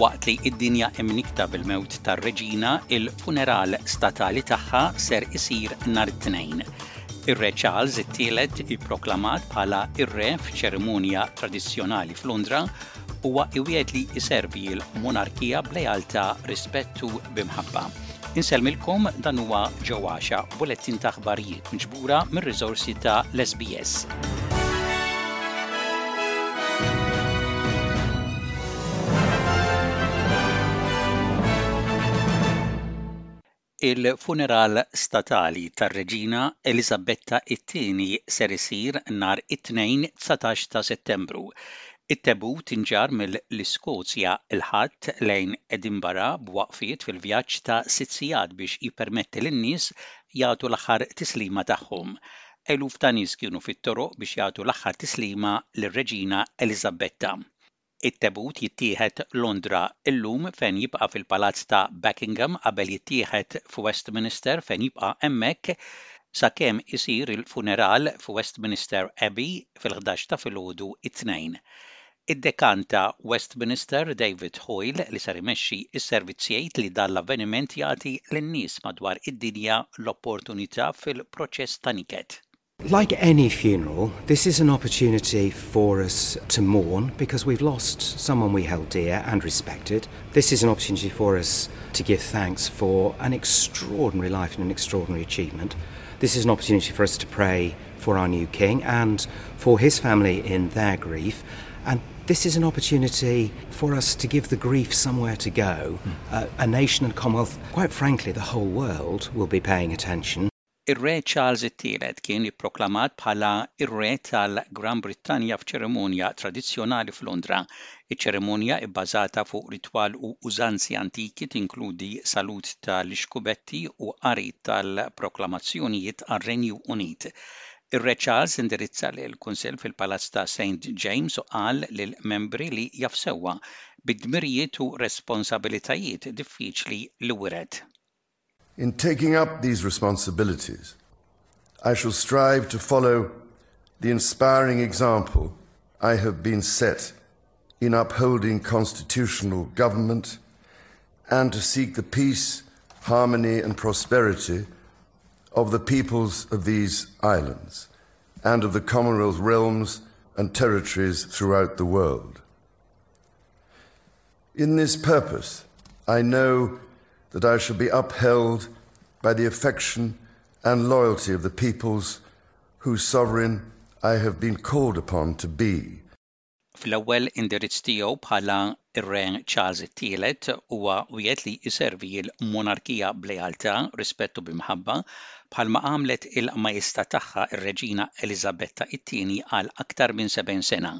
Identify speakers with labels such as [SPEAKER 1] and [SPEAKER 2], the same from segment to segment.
[SPEAKER 1] Waqt li id-dinja imnikta bil-mewt tar-Reġina, il-funeral statali tagħha ser isir nhar it-Tnejn. Ir-Re Charles it-Tielet ipproklamat bħala ir-Re f'ċerimonja tradizzjonali f'Londra huwa iwiegħed li jservi l-monarkija b'lealtà, rispett u b'imħabba. Insellmilkom dan huwa ġewwaxa bulettin ta' aħbarijiet miġbura mir-riżorsi ta' l-SBS. Il-funeral statali tar-Reġina Eliżabetta t-Tieni ser isir nhar it-Tnejn dsatax ta' Settembru. It-tebut inġarr mill-Iskozja l-Ħadd lejn Edinbara b'waqfiet fil-vjaġġ ta' sitt sigħat biex jippermetti lin-nies jagħtu l-aħħar tislima tagħhom. Eluf ta' nies kienu fit-toroq biex jagħtu l-aħħar tislima lir-Reġina Eliżabetta. It-tebut jittieħed Londra illum fejn jibqa' fil-Palazz ta' Buckingham qabel jittieħed f'Westminster fejn jibqa' hemmhekk sakemm isir il-funeral f'Westminster Abbey fil-ħdax ta' filgħodu t-Tnejn. Id-Dekan ta' Westminster, David Hoyle, li ser imexxi s-servizz jgħid li dan l-avveniment jagħti lin-nies madwar id-dinja l-opportunità fil-proċess ta' niket.
[SPEAKER 2] Like any funeral, this is an opportunity for us to mourn because we've lost someone we held dear and respected. This is an opportunity for us to give thanks for an extraordinary life and an extraordinary achievement. This is an opportunity for us to pray for our new king and for his family in their grief. And this is an opportunity for us to give the grief somewhere to go. Uh, a nation and Commonwealth, quite frankly, the whole world will be paying attention
[SPEAKER 1] Ir-Re Charles it-Tielet kien ipproklamat bħala r-Re tal-Gran Brittanja f'ċerimonja tradizzjonali f'Londra. Iċ-ċerimonja ibbażata fuq ritwal u użanzi antiki tinkludi salut tal-ixkubetti u qari tal-proklamazzjonijiet għar-Renju Unit. Ir-Re Charles indirizza lill-Kunsill fil-Palazz ta' Saint James u qal lill-membri li jaf sewwa bid-dmirijiet u responsabilitajiet diffiċli li wiret.
[SPEAKER 3] In taking up these responsibilities, I shall strive to follow the inspiring example I have been set in upholding constitutional government and to seek the peace, harmony, and prosperity of the peoples of these islands and of the Commonwealth realms and territories throughout the world. In this purpose I know that I shall be upheld by the affection and loyalty of the peoples whose sovereign I have been called upon to be.
[SPEAKER 1] Fl-ewwel indirizz tiegħu bħala r-Re Charles it-Tielet, huwa wiegħed li jservi l-monarkija b'lealtà, rispett u b'imħabba, bħalma għamlet il-Majestà tagħha r-Reġina Eliżabetta t-Tieni għal aktar minn 70 sena.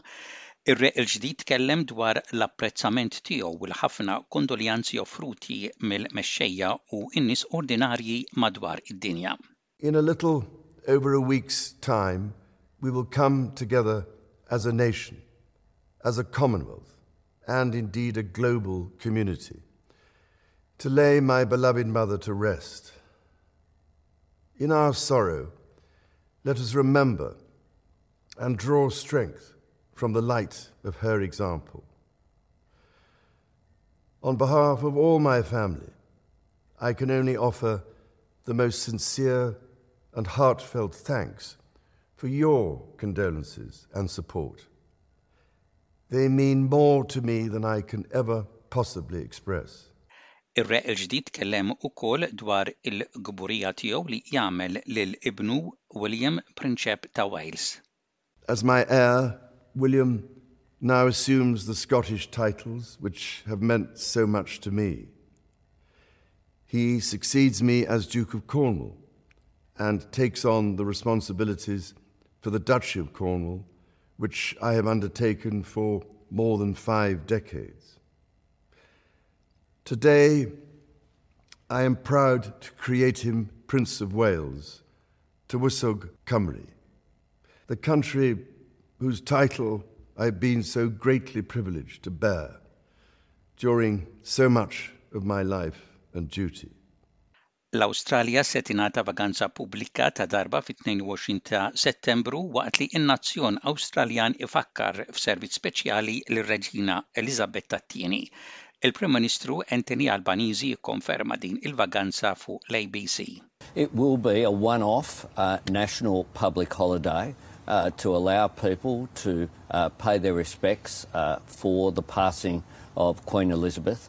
[SPEAKER 1] Ir-Re l-ġdid tkellem dwar l-apprezzament tiegħu u l-ħafna kondoljanzi offruti mill-mexxejja u n-nies ordinarji madwar id-dinja.
[SPEAKER 3] In a little over a week's time we will come together as a nation, as a commonwealth and indeed a global community to lay my beloved mother to rest. In our sorrow let us remember and draw strength from the light of her example. On behalf of all my family, I can only offer the most sincere and heartfelt thanks for your condolences and support. They mean more to me than I can ever possibly express.
[SPEAKER 1] ir gdid kellem ukoll dwar il-gburija tiegħu li jagħmel lil ibnu William Prinċep ta' Wales.
[SPEAKER 3] As my heir William now assumes the Scottish titles which have meant so much to me. He succeeds me as Duke of Cornwall and takes on the responsibilities for the Duchy of Cornwall, which I have undertaken for more than five decades. Today, I am proud to create him Prince of Wales, Tywysog Cymru, the country whose title I've been so greatly privileged to bear during so much of my life and duty.
[SPEAKER 1] L-Awstralja se tingħata vaganza pubblika ta' darba fit-22 ta' Settembru waqt li n-nazzjon Awstraljan ifakkar f'servizz speċjali lir-Reġina Eliżabetta t-Tieni. Il-Prim Ministru Anthony Albanizi kkonferma din il-vaganza fuq l-ABC.
[SPEAKER 4] It will be a one off national public holiday to allow people to pay their respects for the passing of Queen Elizabeth.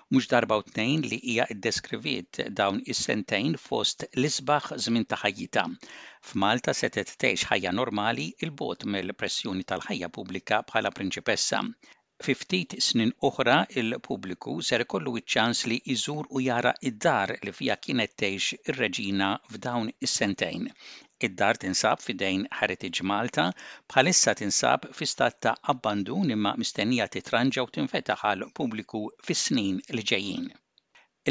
[SPEAKER 1] Mhux darba u tnejn li hija ddeskriviet dawn is-sentejn fost l-isbaħ żmien ta' ħajjitha. F'Malta setgħet tgħix ħajja normali 'l bogħod mill-pressjoni tal-ħajja pubblika bħala prinċipessa. Fi ftit snin oħra l-pubbliku ser ikollu ċ-ċans li jżur u jara d-dar li fiha kienet tgħix ir-reġina f'dawn is-sentejn. Id-dar tinsab f'idejn Heritage Malta, bħalissa tinsab fi stat ta' abbandun imma mistennija titranġa u tinfetaħ għall-pubbliku fis-snin li ġejjin.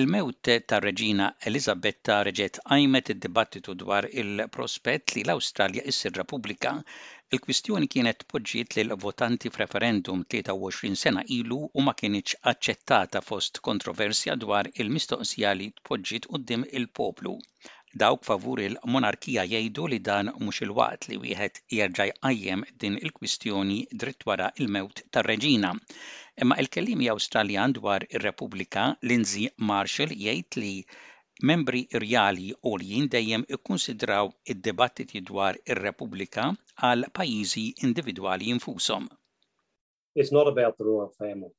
[SPEAKER 1] Il-mewt tar-Reġina Eliżabetta reġgħet qajmet id-dibattitu dwar il-prospett li l-Awstralja issir repubblika. Il-kwistjoni kienet tpoġġiet lill-votanti f'referendum 23 sena ilu u ma kinitx aċċettata fost kontroversja dwar il-mistoqsija li tpoġġiet quddiem il-poplu. Dawk favur il-monarkija jgħidu li dan mhux il-waqt li wieħed jerġa' jqajjem din il-kwistjoni dritt wara l-mewt tar-Reġina. Imma il-kelliemi Awstraljan dwar ir-Repubblika, Lindsay Marshall jgħid li membri rjali għoljin dejjem ikkunsidraw id-dibattiti dwar ir-Repubblika għal pajjiżi individwali nfushom.
[SPEAKER 5] It's not about the royal family.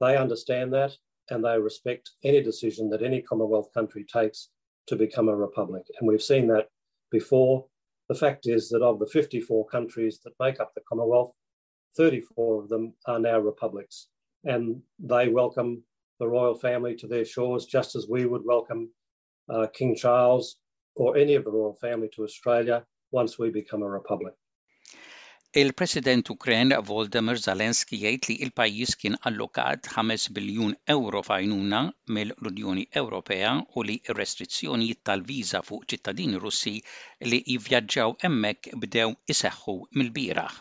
[SPEAKER 5] They understand that and they respect any decision that any Commonwealth country takes to become a republic. And we've seen that before. The fact is that of the 54 countries that make up the Commonwealth, 34 of them are now republics. And they welcome the royal family to their shores just as we would welcome uh, King Charles or any of the royal family to Australia once we become a republic.
[SPEAKER 1] Il-President Ukren Volodymyr Zelensky jgħid li l-pajjiż kien allokat 5 biljun euro f'għajnuna mill-Unjoni Ewropea u li r-restrizzjonijiet tal-viża fuq ċittadini Russi li jivvjaġġaw hemmhekk bdew iseħħu mill-bieraħ.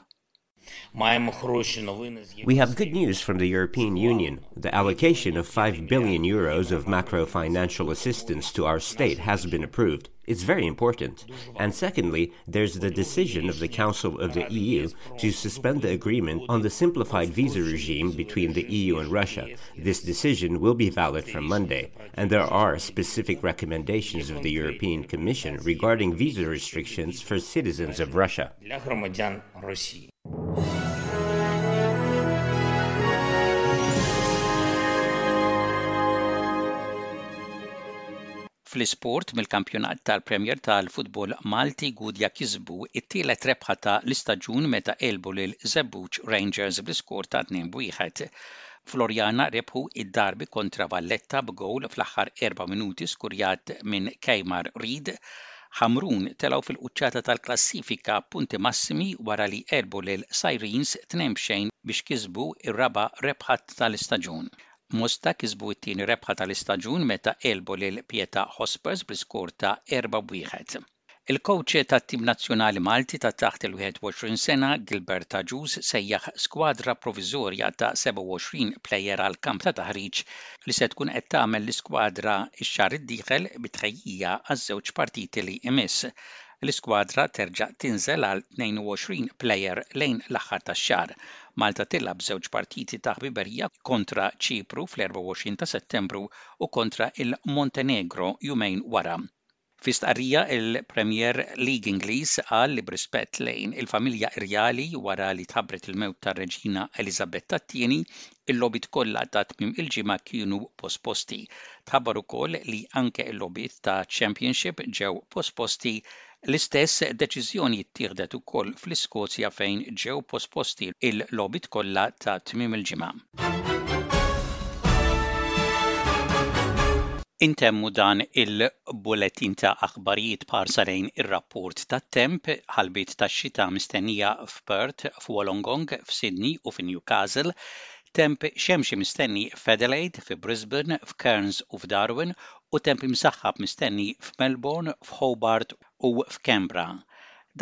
[SPEAKER 6] We have good news from the European Union. The allocation of 5 billion euros of macro financial assistance to our state has been approved. It's very important. And secondly, there's the decision of the Council of the EU to suspend the agreement on the simplified visa regime between the EU and Russia. This decision will be valid from Monday. And there are specific recommendations of the European Commission regarding visa restrictions for citizens of Russia. Russi.
[SPEAKER 1] Fl-isport mill-kampjonat tal-Premier tal-futbol Malti Gudja kisbu it-tielet rebħa ta' l-istaġun meta għelbu lil Żebbuġ Rangers bl-iskor ta' 2 b'wieħed. Floriana rebħu id-darbi kontra Valletta b'gowl fl-aħħar erba' minuti skurjat minn Kmar Reed Ħamrun telgħu fil-quċċata tal-klassifika b'punti massimi wara li għelbu lil Sirens tnejn b'xejn biex kisbu r-raba' rebħa tal-istaġun. Mosta kisbu t-tieni rebħa tal-istaġun meta għelbu lil Pieta Hospers bl-iskor ta' erbgħa b' wieħed. Il-kowċ tat-tim nazzjonali Malti ta' taħt il-21 sena, Gilbert Agius sejjaħ skwadra proviżorja ta' 27 plejer għall-kamp ta' taħriġ li se tkun qed tagħmel l-iskwadra x-xahar id-dieħel bi tħejjija għaż-żewġ partiti li jmiss. L-iskwadra terġa' tinżel għal 22 plejer lejn l-aħħar tax-xahar. Malta tilgħab żewġ partiti ta' ħbiberija kontra Ċipru fl-24 ta' Settembru u kontra l-Montenegro jumejn wara. Fi stqarrija, il-Premier League Ingliż qal li b'rispett lejn il-familja irjali wara li tħabbret il-mewt tar-Reġina Eliżabetta t-Tieni, il-logħbiet kollha ta' tmiem il-ġimgħa kienu posposti. Tħabbar ukoll li anke l-logħbiet ta' Championship ġew posposti. L-istess deċiżjoni ttieħdet ukoll fl-Iskozja fejn ġew posposti l-logħbiet kollha ta' tmiem il-ġimgħa. Intemmu dan il-bulletin ta' aħbarijiet b'ħarsa lejn ir-rapport tat-temp, ħalbiet tax-xita mistennija f'Perth, f'Wollongong, f'Sydney u fi Newcastle, temp xemxi mistenni f'Adelaide, fi Brisbane, f'Cairns u f'Darwin u temp imsaħħab mistenni f'Melbourne, f'Hobart u f'Canberra.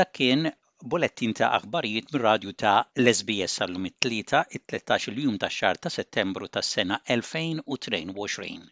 [SPEAKER 1] Dak kien Bulettin ta' aħbarijiet mir-radju ta' l-SBS għallum it-Tlieta, it-tlettax-il jum tax-xahar ta' Settembru tas-sena 2022.